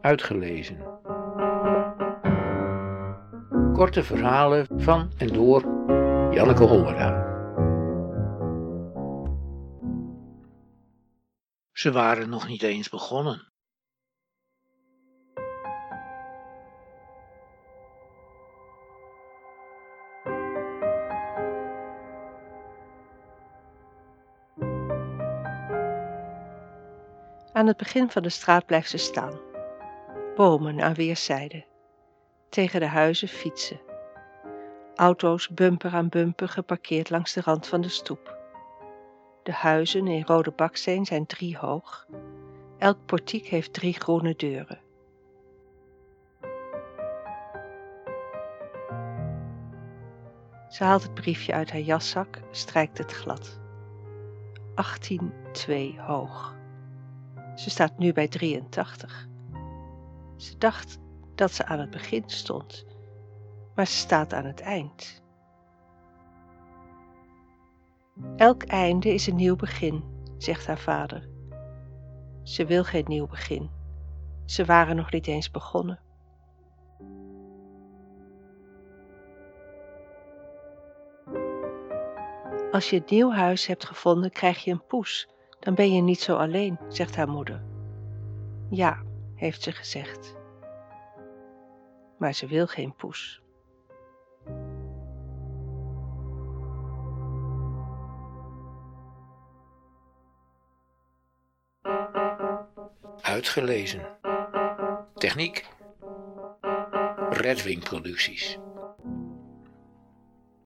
Uitgelezen. Korte verhalen van en door Janneke Hollera. Ze waren nog niet eens begonnen. Aan het begin van de straat blijft ze staan. Bomen aan weerszijden. Tegen de huizen fietsen. Auto's bumper aan bumper geparkeerd langs de rand van de stoep. De huizen in rode baksteen zijn drie hoog. Elk portiek heeft drie groene deuren. Ze haalt het briefje uit haar jaszak, strijkt het glad. 18-2 hoog. Ze staat nu bij 83. Ze dacht dat ze aan het begin stond, maar ze staat aan het eind. Elk einde is een nieuw begin, zegt haar vader. Ze wil geen nieuw begin. Ze waren nog niet eens begonnen. Als je het nieuw huis hebt gevonden, krijg je een poes. Dan ben je niet zo alleen, zegt haar moeder. Ja, heeft ze gezegd. Maar ze wil geen poes. Uitgelezen. Techniek. Redwing Producties.